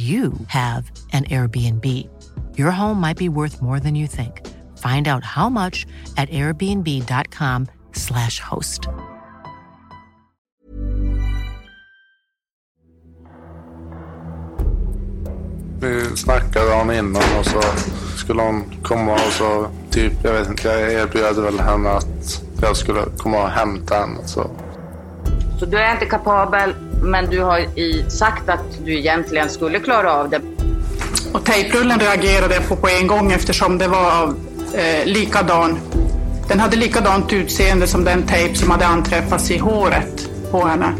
you have an Airbnb. Your home might be worth more than you think. Find out how much at airbnb.com/slash host. Vi snackade om innan och så skulle hon komma och så typ, jag vet inte, jag erbjöd väl henne att jag skulle komma och hämta henne. Så. Så du är inte kapabel, men du har i, sagt att du egentligen skulle klara av det. Och tejprullen reagerade jag på på en gång eftersom det var av eh, likadan. Den hade likadant utseende som den tejp som hade anträffats i håret på henne.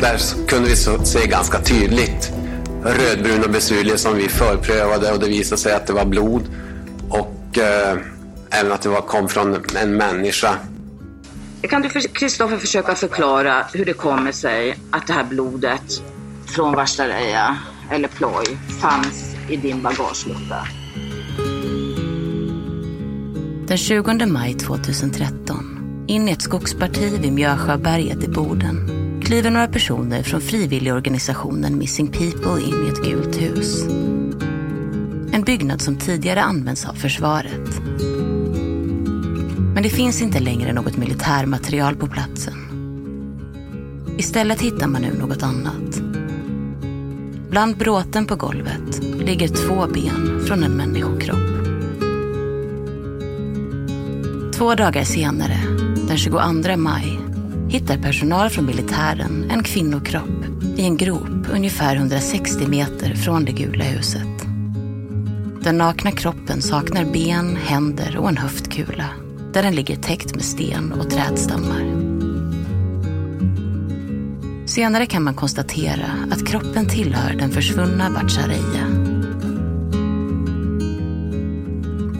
Där kunde vi se ganska tydligt rödbruna besuljer som vi förprövade och det visade sig att det var blod och eh, även att det var, kom från en människa. Kan du, Kristoffer, försöka förklara hur det kommer sig att det här blodet från Varstareja, eller ploj, fanns i din bagagelucka? Den 20 maj 2013, in i ett skogsparti vid Mjösjöberget i Boden, kliver några personer från frivilligorganisationen Missing People in i ett gult hus. En byggnad som tidigare använts av försvaret. Men det finns inte längre något militärmaterial på platsen. Istället hittar man nu något annat. Bland bråten på golvet ligger två ben från en människokropp. Två dagar senare, den 22 maj, hittar personal från militären en kvinnokropp i en grop ungefär 160 meter från det gula huset. Den nakna kroppen saknar ben, händer och en höftkula där den ligger täckt med sten och trädstammar. Senare kan man konstatera att kroppen tillhör den försvunna Bachareja.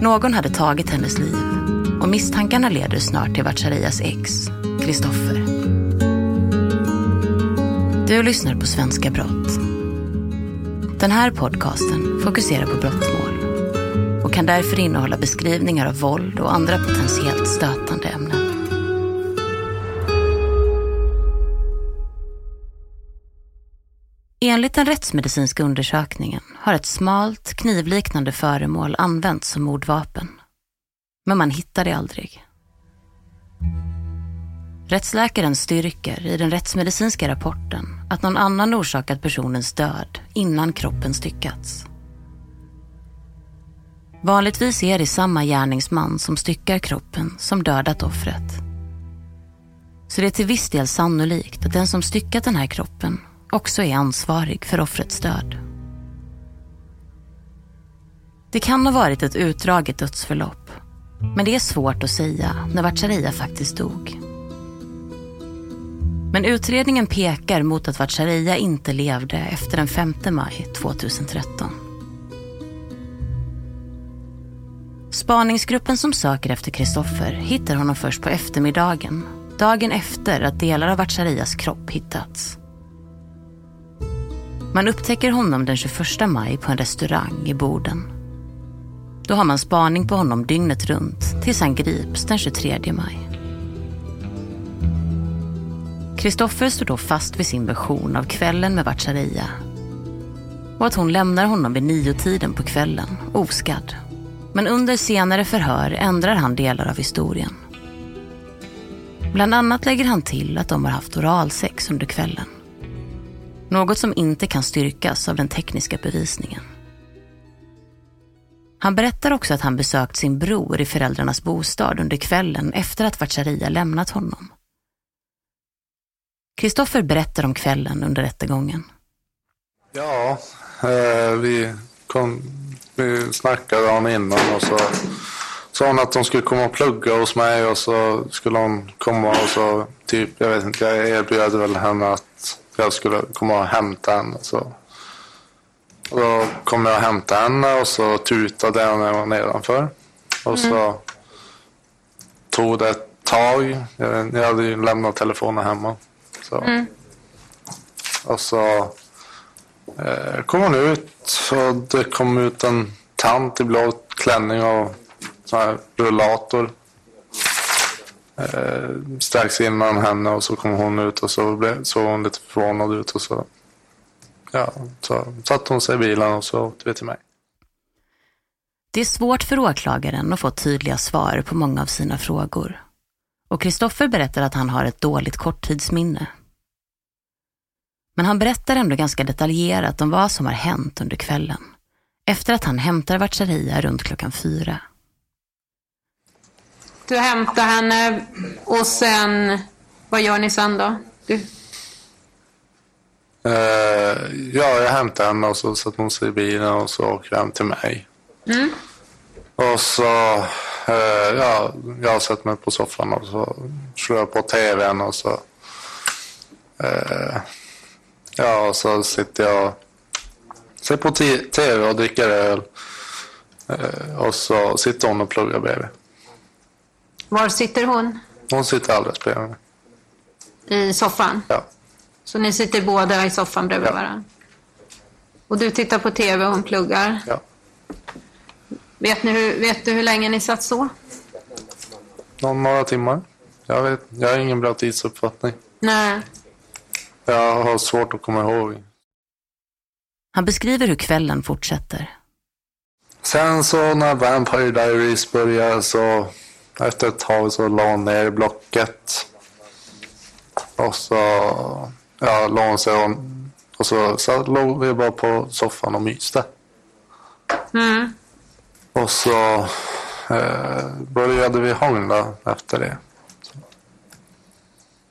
Någon hade tagit hennes liv och misstankarna leder snart till Bacharejas ex, Kristoffer. Du lyssnar på Svenska Brott. Den här podcasten fokuserar på brottmål och kan därför innehålla beskrivningar av våld och andra potentiellt stötande ämnen. Enligt den rättsmedicinska undersökningen har ett smalt, knivliknande föremål använts som mordvapen. Men man hittar det aldrig. Rättsläkaren styrker i den rättsmedicinska rapporten att någon annan orsakat personens död innan kroppen styckats. Vanligtvis är det samma gärningsman som styckar kroppen som dödat offret. Så det är till viss del sannolikt att den som styckat den här kroppen också är ansvarig för offrets död. Det kan ha varit ett utdraget dödsförlopp. Men det är svårt att säga när Vatcharia faktiskt dog. Men utredningen pekar mot att Vatcharia inte levde efter den 5 maj 2013. Spaningsgruppen som söker efter Kristoffer hittar honom först på eftermiddagen. Dagen efter att delar av Vatcharias kropp hittats. Man upptäcker honom den 21 maj på en restaurang i Boden. Då har man spaning på honom dygnet runt tills han grips den 23 maj. Kristoffer står då fast vid sin version av kvällen med Vatcharia och att hon lämnar honom vid niotiden på kvällen, oskadd. Men under senare förhör ändrar han delar av historien. Bland annat lägger han till att de har haft oralsex under kvällen. Något som inte kan styrkas av den tekniska bevisningen. Han berättar också att han besökt sin bror i föräldrarnas bostad under kvällen efter att Vatcharia lämnat honom. Kristoffer berättar om kvällen under rättegången. Ja, eh, vi, kom, vi snackade dagen innan och så sa hon att de skulle komma och plugga hos mig och så skulle hon komma och så typ, jag vet inte, jag erbjöd väl henne att jag skulle komma och hämta henne. Så. Och då kom jag och hämtade henne och så tutade jag när jag var nedanför. Och så mm. tog det ett tag. Jag, jag hade ju lämnat telefonen hemma. Så. Mm. Och så Eh, kom hon ut och det kom ut en tant i blå klänning och sån här rullator. Eh, strax innan henne och så kom hon ut och så blev, såg hon lite förvånad ut och så, ja, så satte hon sig i bilen och så åkte vi till mig. Det är svårt för åklagaren att få tydliga svar på många av sina frågor. Och Kristoffer berättar att han har ett dåligt korttidsminne. Men han berättar ändå ganska detaljerat om vad som har hänt under kvällen. Efter att han hämtar Vatcharia runt klockan fyra. Du hämtar henne och sen, vad gör ni sen då? Du... Uh, ja, jag hämtar henne och så sätter hon sig i bilen och så åker hem till mig. Mm. Och så, uh, ja, jag sätter mig på soffan och så slår jag på tvn och så, uh, ja, och så sitter jag och ser på tv och dricker öl. och så sitter hon och pluggar bredvid. Var sitter hon? Hon sitter alldeles bredvid mig. I soffan? Ja. Så ni sitter båda i soffan bredvid ja. varandra? Och du tittar på tv och hon pluggar? Ja. Vet, ni hur, vet du hur länge ni satt så? Någon, några timmar. Jag, vet, jag har ingen bra tidsuppfattning. Nej. Jag har svårt att komma ihåg. Han beskriver hur kvällen fortsätter. Sen så när Vampire Diaries börjar så efter ett tag så la hon ner blocket. Och så ja, la hon sig och, och så, så låg vi bara på soffan och myste. Mm. Och så eh, började vi hångla efter det.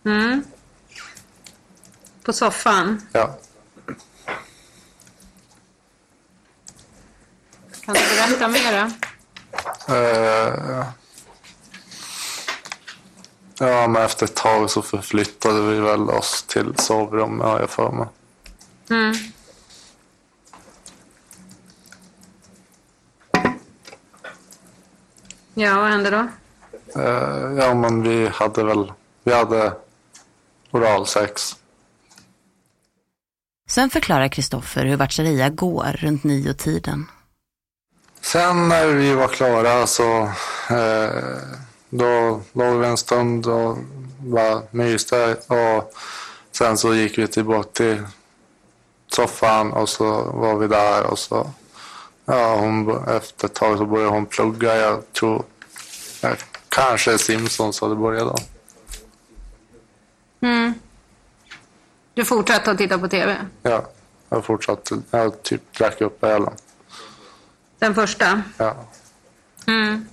Mm. På soffan? Ja. Kan du berätta mer? Eh, Ja, men efter ett tag så förflyttade vi väl oss till sovrum, har jag för mig. Mm. Ja, vad hände då? Uh, ja, men vi hade väl, vi hade oralsex. Sen förklarar Kristoffer hur Vatcharia går runt nio tiden. Sen när vi var klara så uh, då låg vi en stund och bara myste och sen så gick vi tillbaka till soffan och så var vi där och så ja, hon, efter ett tag så började hon plugga. Jag tror ja, kanske Simpsons hade börjat då. Mm. Du fortsatte att titta på tv? Ja, jag fortsatte. Jag typ drack upp ölen. Den första? Ja. Mm.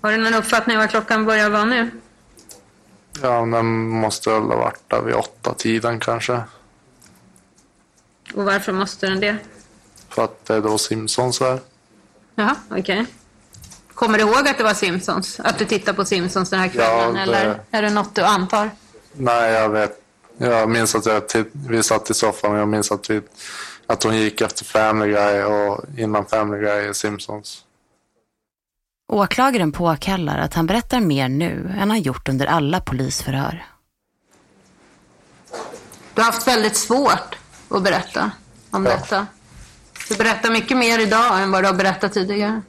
Har du någon uppfattning vad klockan börjar vara nu? Ja, den måste väl ha varit där vid åtta tiden kanske. Och varför måste den det? För att det är då Simpsons är. Jaha, okej. Kommer du ihåg att det var Simpsons? Att du tittar på Simpsons den här kvällen? det- Eller är det något du antar? Nej, jag vet. Jag minns att jag titt- vi satt i soffan och jag minns att, vi, att hon gick efter Family Guy och innan Family Guy är Simpsons. Åklagaren påkallar att han berättar mer nu än han gjort under alla polisförhör. Du har haft väldigt svårt att berätta om detta. Du berättar mycket mer idag än vad du har berättat tidigare.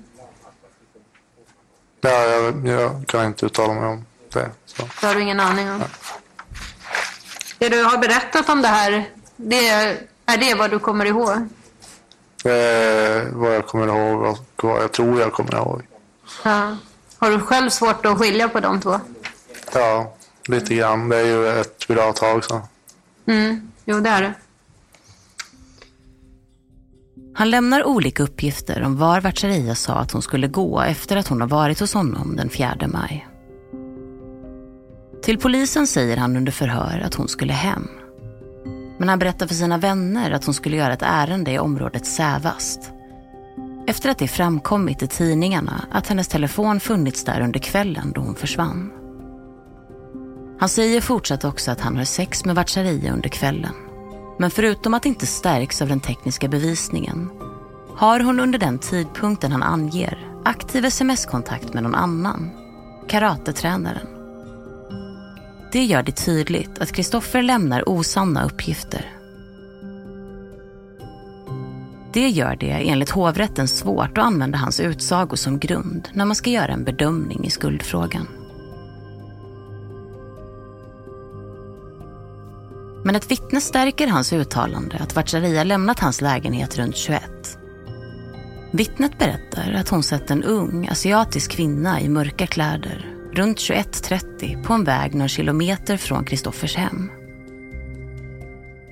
Ja, jag, jag kan inte uttala mig om det. Så. Det har du ingen aning om. Det du har berättat om det här, det är, det vad du kommer ihåg? Är vad jag kommer ihåg och vad jag tror jag kommer ihåg. Ja. Har du själv svårt att skilja på de två? Ja, lite grann. Det är ju ett bra tag sedan. Mm, jo det är det. Han lämnar olika uppgifter om var Vatcharia sa att hon skulle gå efter att hon har varit hos honom den 4 maj. Till polisen säger han under förhör att hon skulle hem. Men han berättar för sina vänner att hon skulle göra ett ärende i området Sävast. Efter att det framkommit i tidningarna att hennes telefon funnits där under kvällen då hon försvann. Han säger fortsatt också att han har sex med Vatcharia under kvällen. Men förutom att det inte stärks av den tekniska bevisningen har hon under den tidpunkten han anger aktiv sms-kontakt med någon annan, karatetränaren. Det gör det tydligt att Kristoffer lämnar osanna uppgifter. Det gör det enligt hovrätten svårt att använda hans utsago som grund när man ska göra en bedömning i skuldfrågan. Men ett vittne stärker hans uttalande att Vatcharia lämnat hans lägenhet runt 21. Vittnet berättar att hon sett en ung asiatisk kvinna i mörka kläder runt 21.30 på en väg några kilometer från Kristoffers hem.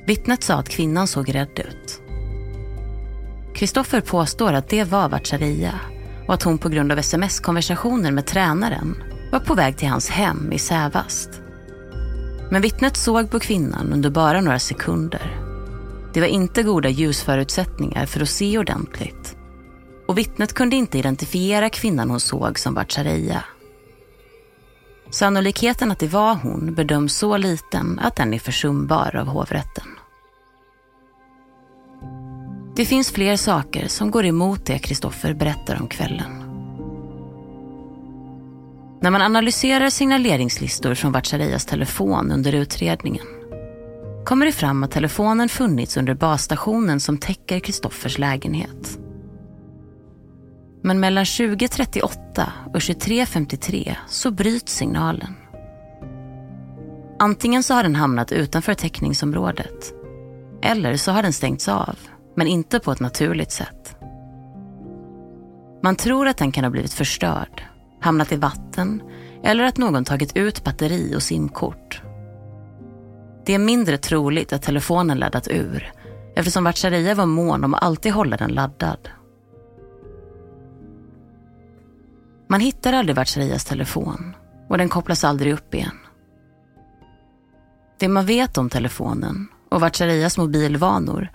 Vittnet sa att kvinnan såg rädd ut. Kristoffer påstår att det var Vatcharia och att hon på grund av sms-konversationer med tränaren var på väg till hans hem i Sävast. Men vittnet såg på kvinnan under bara några sekunder. Det var inte goda ljusförutsättningar för att se ordentligt. Och vittnet kunde inte identifiera kvinnan hon såg som Vatcharia. Sannolikheten att det var hon bedöms så liten att den är försumbar av hovrätten. Det finns fler saker som går emot det Kristoffer berättar om kvällen. När man analyserar signaleringslistor från Vatcharias telefon under utredningen kommer det fram att telefonen funnits under basstationen som täcker Kristoffers lägenhet. Men mellan 20.38 och 23.53 så bryts signalen. Antingen så har den hamnat utanför täckningsområdet eller så har den stängts av, men inte på ett naturligt sätt. Man tror att den kan ha blivit förstörd, hamnat i vatten eller att någon tagit ut batteri och simkort. Det är mindre troligt att telefonen laddat ur eftersom Vatcharia var mån om att alltid hålla den laddad. Man hittar aldrig Vatcharias telefon och den kopplas aldrig upp igen. Det man vet om telefonen och Vatcharias mobilvanor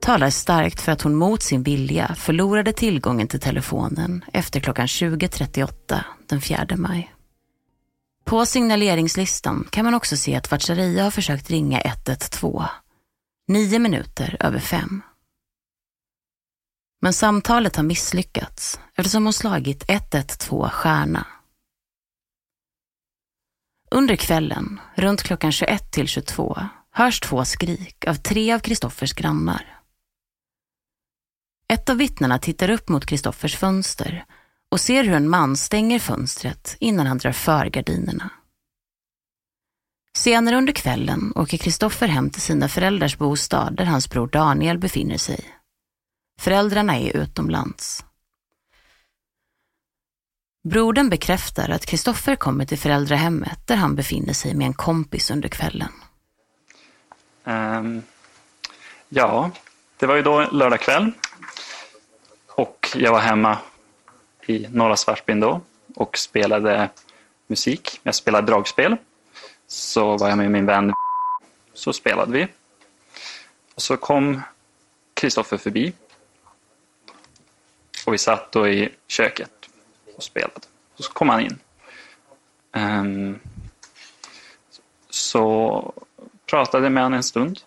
talar starkt för att hon mot sin vilja förlorade tillgången till telefonen efter klockan 20.38 den 4 maj. På signaleringslistan kan man också se att Vatcharia har försökt ringa 112, nio minuter över fem. Men samtalet har misslyckats eftersom hon slagit 112 stjärna. Under kvällen, runt klockan 21 till 22, hörs två skrik av tre av Kristoffers grannar. Ett av vittnena tittar upp mot Kristoffers fönster och ser hur en man stänger fönstret innan han drar för gardinerna. Senare under kvällen åker Kristoffer hem till sina föräldrars bostad där hans bror Daniel befinner sig. Föräldrarna är utomlands. Brodern bekräftar att Kristoffer kommer till föräldrahemmet där han befinner sig med en kompis under kvällen. Um, ja, det var ju då lördag kväll. Och jag var hemma i norra Svartbyn då och spelade musik. Jag spelade dragspel. så var jag med min vän. Så spelade vi. Och så kom Kristoffer förbi. Och vi satt då i köket och spelade. Och så kom han in. Um, så pratade med honom en stund.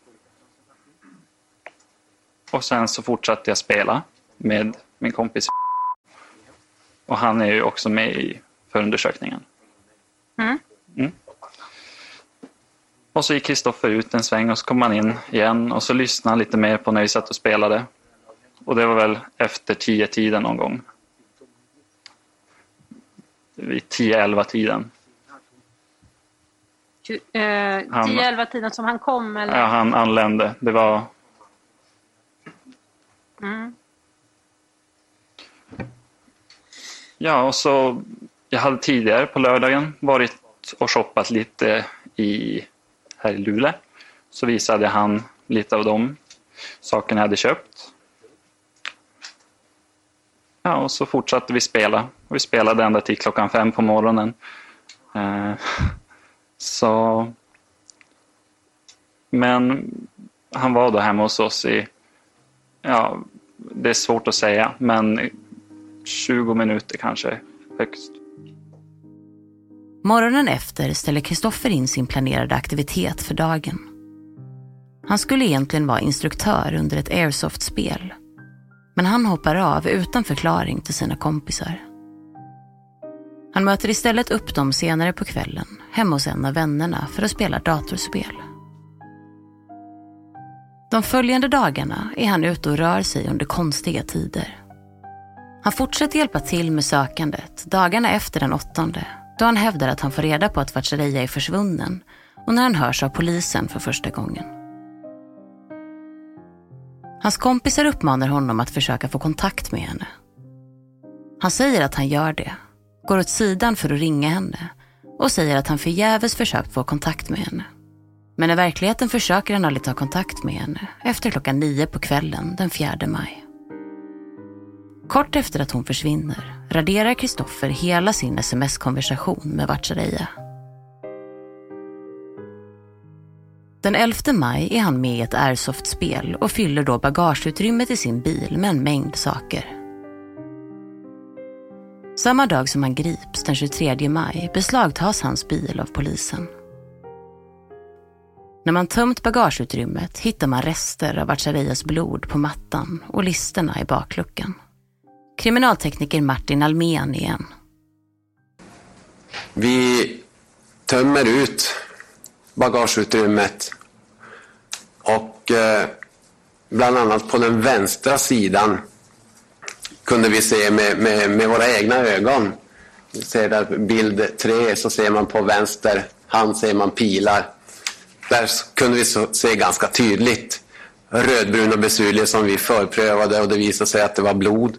Och sen så fortsatte jag spela med min kompis. Och han är ju också med i förundersökningen. Mm. Mm. Och så gick Kristoffer ut en sväng och så kom han in igen och så lyssnade han lite mer på när vi satt och spelade. Och det var väl efter tio tiden någon gång. Vid 10-11 tiden. Eh, 10-11 tiden som han kom eller? Ja, han anlände. Det var... Mm. Ja, och så... Jag hade tidigare på lördagen varit och shoppat lite i, här i Luleå. Så visade han lite av de sakerna jag hade köpt. Ja, och så fortsatte vi spela. Vi spelade ända till klockan fem på morgonen. Eh, så... Men han var då hemma hos oss i... Ja, det är svårt att säga, men 20 minuter kanske högst. Morgonen efter ställer Kristoffer in sin planerade aktivitet för dagen. Han skulle egentligen vara instruktör under ett airsoft-spel. Men han hoppar av utan förklaring till sina kompisar. Han möter istället upp dem senare på kvällen hemma hos en av vännerna för att spela datorspel. De följande dagarna är han ute och rör sig under konstiga tider. Han fortsätter hjälpa till med sökandet dagarna efter den åttonde då han hävdar att han får reda på att Vatchareeya är försvunnen och när han hörs av polisen för första gången. Hans kompisar uppmanar honom att försöka få kontakt med henne. Han säger att han gör det, går åt sidan för att ringa henne och säger att han förgäves försökt få kontakt med henne. Men i verkligheten försöker han aldrig ta kontakt med henne efter klockan nio på kvällen den 4 maj. Kort efter att hon försvinner raderar Kristoffer hela sin sms-konversation med Vatchareeya. Den 11 maj är han med i ett airsoft-spel och fyller då bagageutrymmet i sin bil med en mängd saker. Samma dag som han grips, den 23 maj, beslagtas hans bil av polisen. När man tömt bagageutrymmet hittar man rester av Vatchareeyas blod på mattan och listerna i bakluckan. Kriminaltekniker Martin Almén igen. Vi tömmer ut bagageutrymmet och eh, bland annat på den vänstra sidan kunde vi se med, med, med våra egna ögon. Vi ser där bild tre så ser man på vänster hand ser man pilar. Där kunde vi se ganska tydligt rödbruna besulier som vi förprövade och det visade sig att det var blod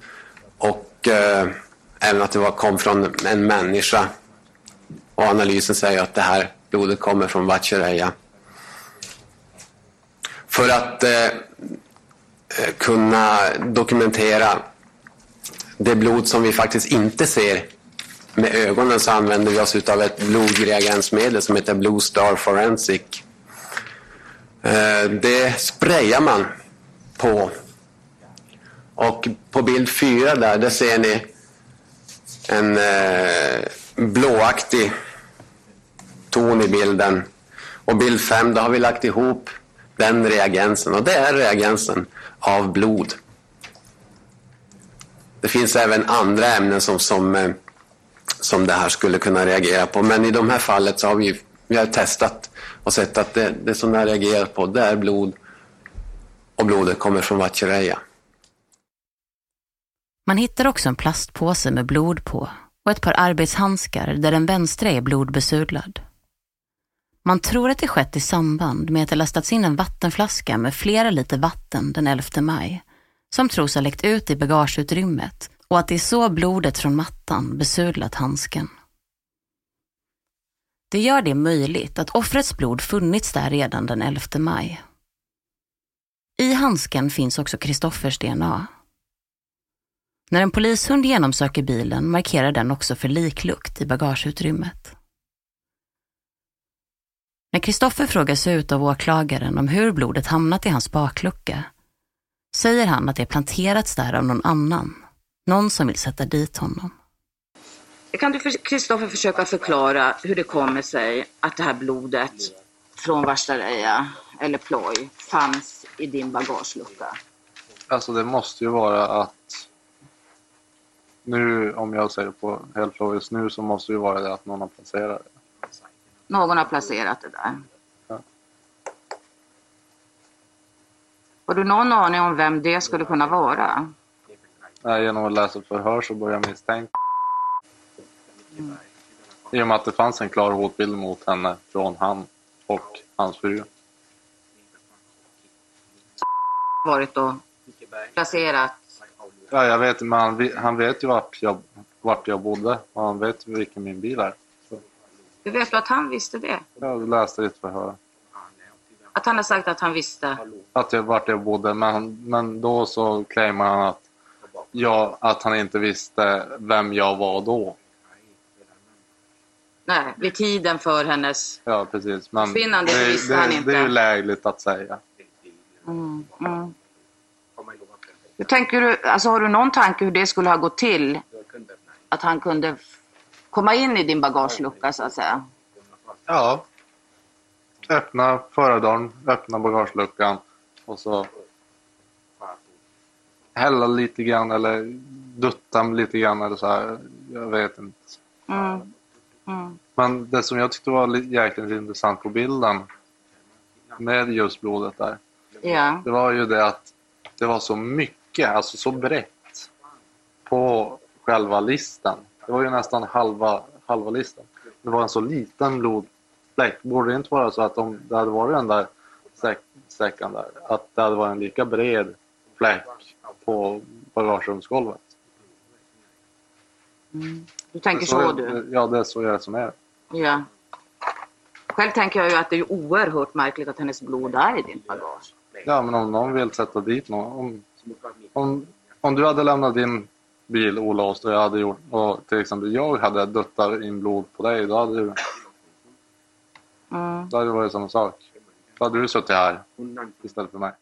och eh, även att det var, kom från en människa. Och analysen säger att det här blodet kommer från Vatchareeya. För att eh, kunna dokumentera det blod som vi faktiskt inte ser med ögonen så använder vi oss av ett blodreagensmedel som heter Blue Star Forensic. Eh, det sprayar man på. Och på bild fyra där, där ser ni en eh, blåaktig ton i bilden. Och bild 5, då har vi lagt ihop den reagensen. Och det är reagensen av blod. Det finns även andra ämnen som, som, eh, som det här skulle kunna reagera på. Men i de här fallet så har vi, vi har testat och sett att det, det som det här reagerar på det är blod. Och blodet kommer från Vatchareeya. Man hittar också en plastpåse med blod på och ett par arbetshandskar där den vänstra är blodbesudlad. Man tror att det skett i samband med att det lastats in en vattenflaska med flera liter vatten den 11 maj som tros ha läckt ut i bagageutrymmet och att det är så blodet från mattan besudlat handsken. Det gör det möjligt att offrets blod funnits där redan den 11 maj. I handsken finns också Kristoffers DNA. När en polishund genomsöker bilen markerar den också för liklukt i bagageutrymmet. När Kristoffer frågas ut av åklagaren om hur blodet hamnat i hans baklucka säger han att det planterats där av någon annan. Någon som vill sätta dit honom. Kan du, Kristoffer, försöka förklara hur det kommer sig att det här blodet från Varstareja eller ploj fanns i din bagagelucka? Alltså det måste ju vara att nu, om jag säger på helt logiskt nu, så måste det ju vara det att någon har placerat det. Någon har placerat det där. Ja. Har du någon aning om vem det skulle kunna vara? Nej, genom att läsa förhör så börjar jag misstänka. Mm. I och med att det fanns en klar hotbild mot henne från han och hans fru. Varit och placerat? Ja, jag vet, men han, han vet ju vart jag, vart jag bodde och han vet vilken min bil är. Hur vet du att han visste det? Jag läste ett förhör. Att han har sagt att han visste? Att jag, vart jag bodde, men, men då så claimar han att, jag, att han inte visste vem jag var då. Nej, vid tiden för hennes Ja, precis. Men försvinnande det, visste det, han inte. det är ju lägligt att säga. Mm, mm. Hur tänker du, alltså har du någon tanke hur det skulle ha gått till? Att han kunde komma in i din bagagelucka så att säga? Ja. Öppna förardörren, öppna bagageluckan och så hälla lite grann eller dutta lite grann eller så här. Jag vet inte. Mm. Mm. Men det som jag tyckte var li- jäkligt intressant på bilden med just blodet där. Ja. Det var ju det att det var så mycket, alltså så brett på själva listan. Det var ju nästan halva, halva listan. Det var en så liten blodfläck. Borde det inte vara så att om det hade varit den där säck, säcken där, att det hade varit en lika bred fläck på bagagerumsgolvet? Mm. Du tänker så, du? Ja, det är så jag resonerar. Ja. Själv tänker jag ju att det är oerhört märkligt att hennes blod är i din bagage. Ja, men om någon vill sätta dit någon. Om, om, om du hade lämnat din bil olåst och jag hade gjort, och till exempel jag hade duttat in blod på dig, då hade, du, Mm. då hade det varit samma sak. Då hade du suttit här istället för mig.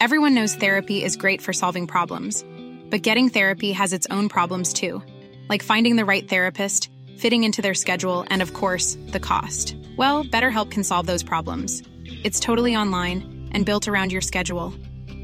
Everyone knows therapy is great for solving problems, but getting therapy has its own problems too, like finding the right therapist, fitting into their schedule, and of course, the cost. Well, BetterHelp can solve those problems. It's totally online and built around your schedule.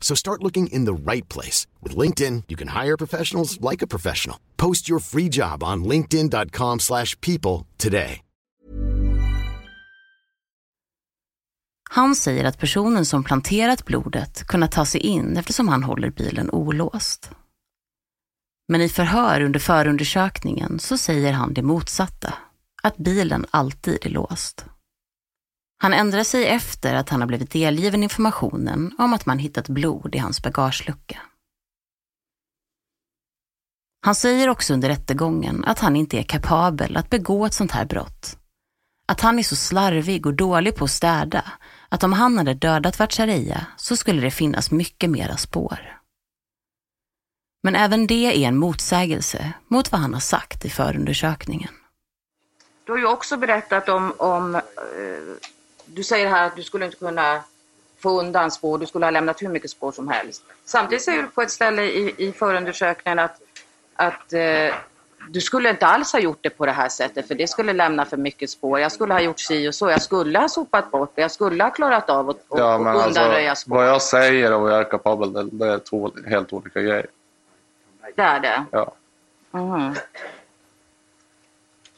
So start looking in the right place. With LinkedIn, you can hire professionals like a professional. Post your free job on linkedin.com slash people today. Han säger att personen som planterat blodet kunnat ta sig in eftersom han håller bilen olåst. Men i förhör under förundersökningen så säger han det motsatta, att bilen alltid är låst. Han ändrar sig efter att han har blivit delgiven informationen om att man hittat blod i hans bagagelucka. Han säger också under rättegången att han inte är kapabel att begå ett sånt här brott. Att han är så slarvig och dålig på att städa att om han hade dödat Vatchareeya så skulle det finnas mycket mera spår. Men även det är en motsägelse mot vad han har sagt i förundersökningen. Du har ju också berättat om, om eh, du säger här att du skulle inte kunna få undan spår, du skulle ha lämnat hur mycket spår som helst. Samtidigt säger du på ett ställe i, i förundersökningen att, att eh, du skulle inte alls ha gjort det på det här sättet för det skulle lämna för mycket spår. Jag skulle ha gjort si och så, jag skulle ha sopat bort det, jag skulle ha klarat av att Ja, men undanröja alltså, spår. vad jag säger och vad jag är kapabel det, det är två helt olika grejer. Det är det? Ja. Mhm.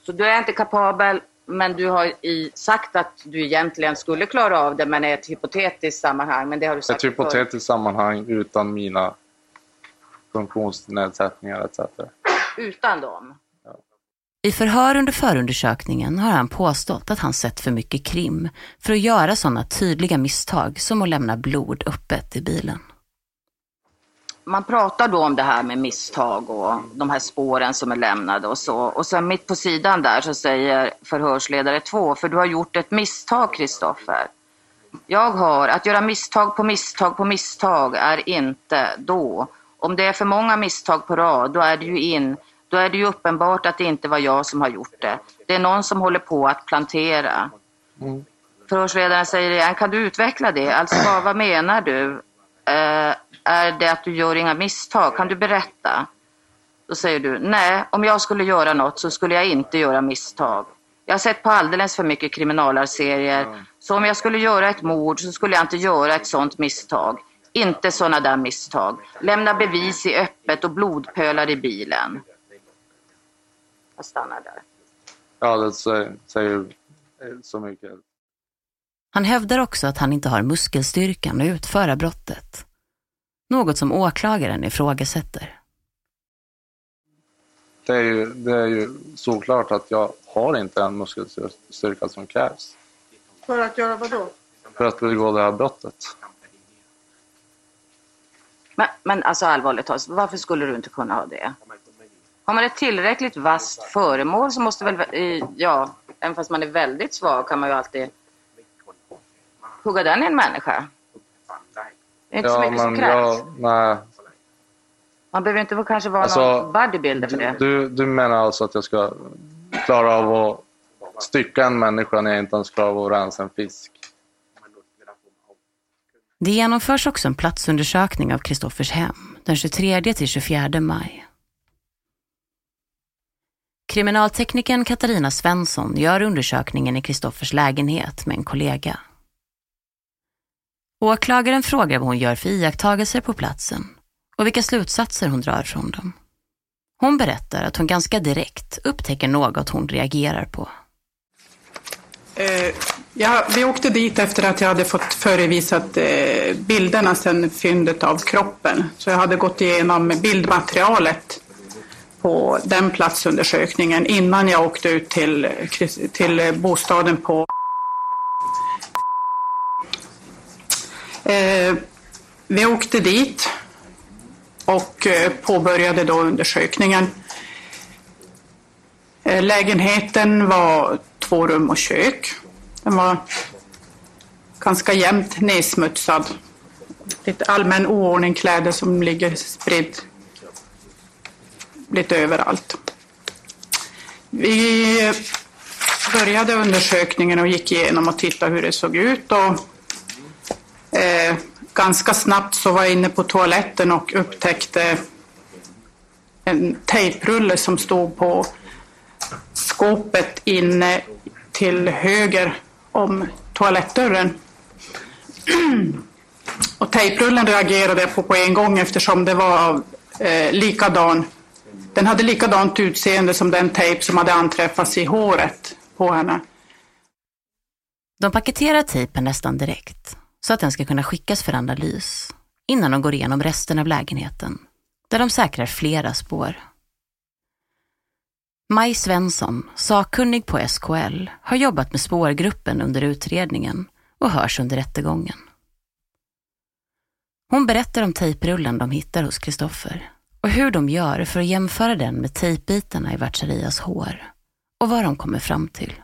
Så du är inte kapabel, men du har i, sagt att du egentligen skulle klara av det, men i ett hypotetiskt sammanhang. Men det har du sagt Ett hypotetiskt sammanhang utan mina funktionsnedsättningar etc. Utan dem? I förhör under förundersökningen har han påstått att han sett för mycket krim för att göra sådana tydliga misstag som att lämna blod öppet i bilen. Man pratar då om det här med misstag och de här spåren som är lämnade och så. Och sen mitt på sidan där så säger förhörsledare två, för du har gjort ett misstag Kristoffer. Jag har, att göra misstag på misstag på misstag är inte då. Om det är för många misstag på rad, då är det ju in, då är det ju uppenbart att det inte var jag som har gjort det. Det är någon som håller på att plantera. Mm. Förhörsledaren säger igen, kan du utveckla det? Alltså vad, vad menar du? Eh, är det att du gör inga misstag? Kan du berätta? Då säger du, nej, om jag skulle göra något så skulle jag inte göra misstag. Jag har sett på alldeles för mycket kriminalarserier. Så om jag skulle göra ett mord så skulle jag inte göra ett sådant misstag. Inte sådana där misstag. Lämna bevis i öppet och blodpölar i bilen. Jag stannar där. Ja, det säger, säger så mycket. Han hävdar också att han inte har muskelstyrkan att utföra brottet. Något som åklagaren ifrågasätter. Det är, ju, det är ju såklart att jag har inte den muskelstyrka som krävs För att göra vad då? för att begå det här brottet. Men, men alltså allvarligt talat, varför skulle du inte kunna ha det? Har man ett tillräckligt vasst föremål så måste väl, eh, ja, även fast man är väldigt svag kan man ju alltid hugga den i en människa. Det är inte så mycket som krävs. nej. Man behöver inte kanske vara Alltså, någon bodybuilder för det. Du, du menar alltså att jag ska klara av att stycka en människa när jag inte ens klarar av att rensa en fisk? Det genomförs också en platsundersökning av Kristoffers hem den 23 till 24 maj. Kriminalteknikern Katarina Svensson gör undersökningen i Kristoffers lägenhet med en kollega. Åklagaren frågar vad hon gör för iakttagelser på platsen och vilka slutsatser hon drar från dem. Hon berättar att hon ganska direkt upptäcker något hon reagerar på. Eh, ja, vi åkte dit efter att jag hade fått förevisat eh, bilderna sedan fyndet av kroppen. Så jag hade gått igenom bildmaterialet på den platsundersökningen innan jag åkte ut till, till bostaden på eh, Vi åkte dit och eh, påbörjade då undersökningen. Eh, lägenheten var två rum och kök. Den var ganska jämnt nedsmutsad. Lite allmän oordning, kläder som ligger spridd lite överallt. Vi eh, började undersökningen och gick igenom och tittade hur det såg ut. Och, eh, ganska snabbt så var jag inne på toaletten och upptäckte en tejprulle som stod på skåpet inne till höger om toalettdörren. Och tejprullen reagerade jag på på en gång eftersom det var eh, likadan. Den hade likadant utseende som den tejp som hade anträffats i håret på henne. De paketerar tejpen nästan direkt så att den ska kunna skickas för analys innan de går igenom resten av lägenheten där de säkrar flera spår. Maj Svensson, sakkunnig på SKL, har jobbat med spårgruppen under utredningen och hörs under rättegången. Hon berättar om tejprullen de hittar hos Kristoffer och hur de gör för att jämföra den med tejpbitarna i Vatcharias hår och vad de kommer fram till.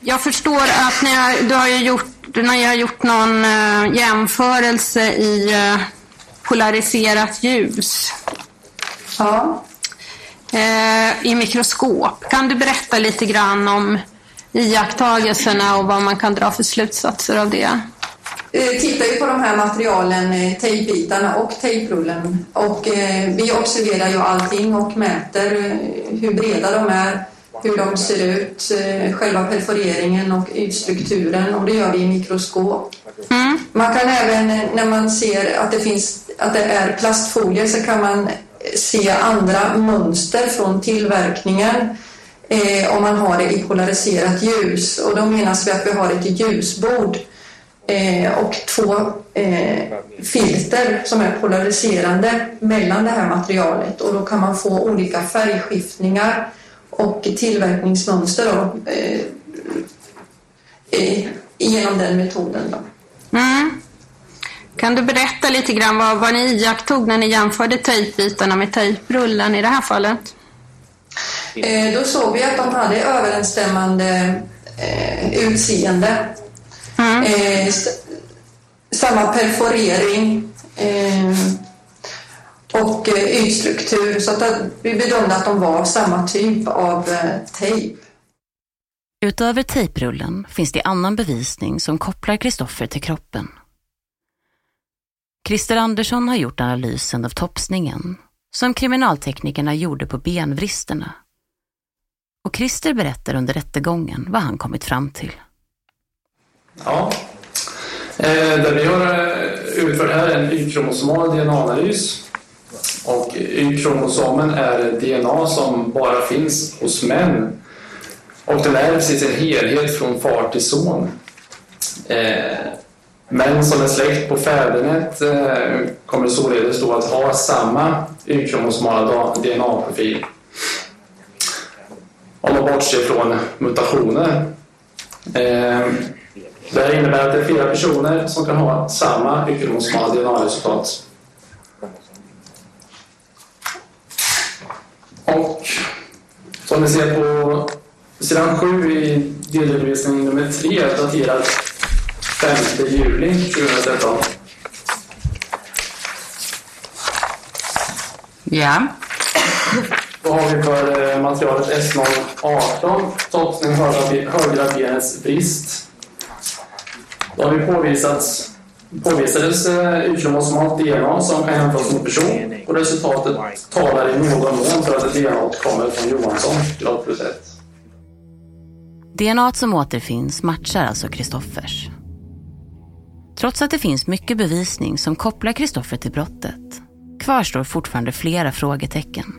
Jag förstår att ni har, du har gjort, när jag har gjort någon uh, jämförelse i uh, polariserat ljus. Ja. Uh, I mikroskop. Kan du berätta lite grann om iakttagelserna och vad man kan dra för slutsatser av det? tittar ju på de här materialen, tejpbitarna och tejprullen. Och eh, vi observerar ju allting och mäter hur breda de är hur de ser ut, eh, själva perforeringen och ytstrukturen och det gör vi i mikroskop. Mm. Man kan även eh, när man ser att det, finns, att det är plastfolie så kan man se andra mönster från tillverkningen eh, om man har det i polariserat ljus och då menas vi att vi har ett ljusbord eh, och två eh, filter som är polariserande mellan det här materialet och då kan man få olika färgskiftningar och tillverkningsmönster då, eh, eh, genom den metoden. Då. Mm. Kan du berätta lite grann vad, vad ni iakttog när ni jämförde tejpbitarna med tejprullen i det här fallet? Eh, då såg vi att de hade överensstämmande eh, utseende. Mm. Eh, samma perforering. Eh, och eh, ytstruktur. Så att vi bedömde att de var samma typ av eh, tejp. Utöver tejprullen finns det annan bevisning som kopplar Kristoffer till kroppen. Christer Andersson har gjort analysen av topsningen som kriminalteknikerna gjorde på benvristerna. Och Christer berättar under rättegången vad han kommit fram till. Ja, eh, det vi har utfört här är en Y-kromosomal DNA-analys och Y-kromosomen är DNA som bara finns hos män. Och den ärvs i sin helhet från far till son. Eh, män som är släkt på fädernet eh, kommer således då att ha samma Y-kromosomala DNA-profil. Om man bortser från mutationer. Eh, det här innebär att det är flera personer som kan ha samma Y-kromosomala DNA-resultat. Och som ni ser på sidan 7 i delredovisning nummer 3 daterad 5 juli 2013. Ja. Vad har vi för eh, materialet S018? Topsning högra benets brist. Då har vi påvisats påvisades utkromosomat DNA som kan jämföras mot person och resultatet talar i någon mån för att DNA kommer från Johansson, grad plus ett. DNA som återfinns matchar alltså Kristoffers. Trots att det finns mycket bevisning som kopplar Kristoffer till brottet kvarstår fortfarande flera frågetecken.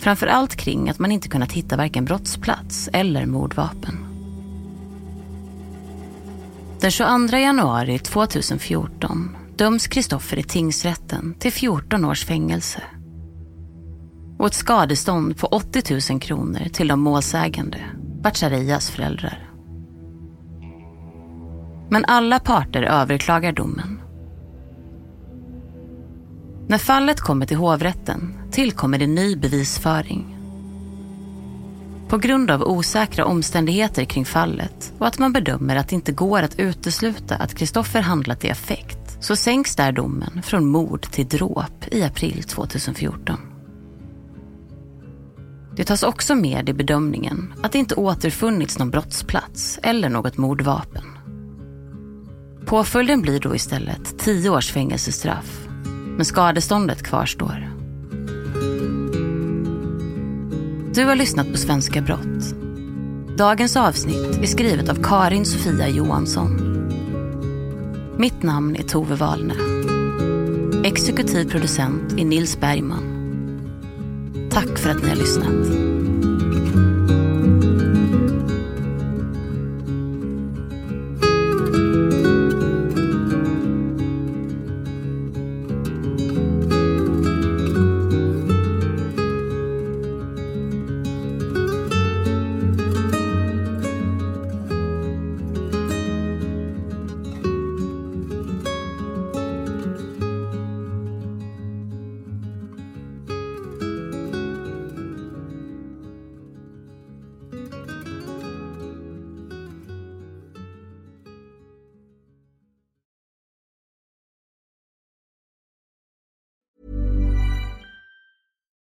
Framför allt kring att man inte kunnat hitta varken brottsplats eller mordvapen. Den 22 januari 2014 döms Kristoffer i tingsrätten till 14 års fängelse och ett skadestånd på 80 000 kronor till de målsägande, Bacharias föräldrar. Men alla parter överklagar domen. När fallet kommer till hovrätten tillkommer det ny bevisföring på grund av osäkra omständigheter kring fallet och att man bedömer att det inte går att utesluta att Kristoffer handlat i affekt så sänks där domen från mord till dråp i april 2014. Det tas också med i bedömningen att det inte återfunnits någon brottsplats eller något mordvapen. Påföljden blir då istället tio års fängelsestraff, men skadeståndet kvarstår. Du har lyssnat på Svenska Brott. Dagens avsnitt är skrivet av Karin Sofia Johansson. Mitt namn är Tove Wahlne. Exekutiv producent är Nils Bergman. Tack för att ni har lyssnat.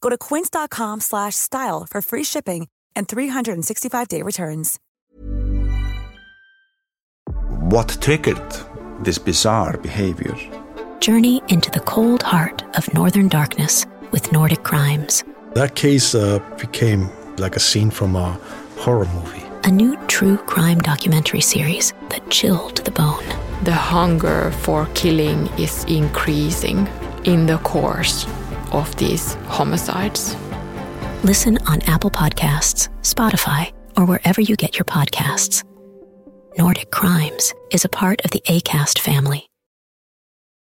Go to quince.com slash style for free shipping and 365-day returns. What triggered this bizarre behavior? Journey into the cold heart of northern darkness with Nordic crimes. That case uh, became like a scene from a horror movie. A new true crime documentary series that chilled the bone. The hunger for killing is increasing in the course of these homicides. Listen on Apple Podcasts, Spotify, or wherever you get your podcasts. Nordic Crimes is a part of the ACAST family.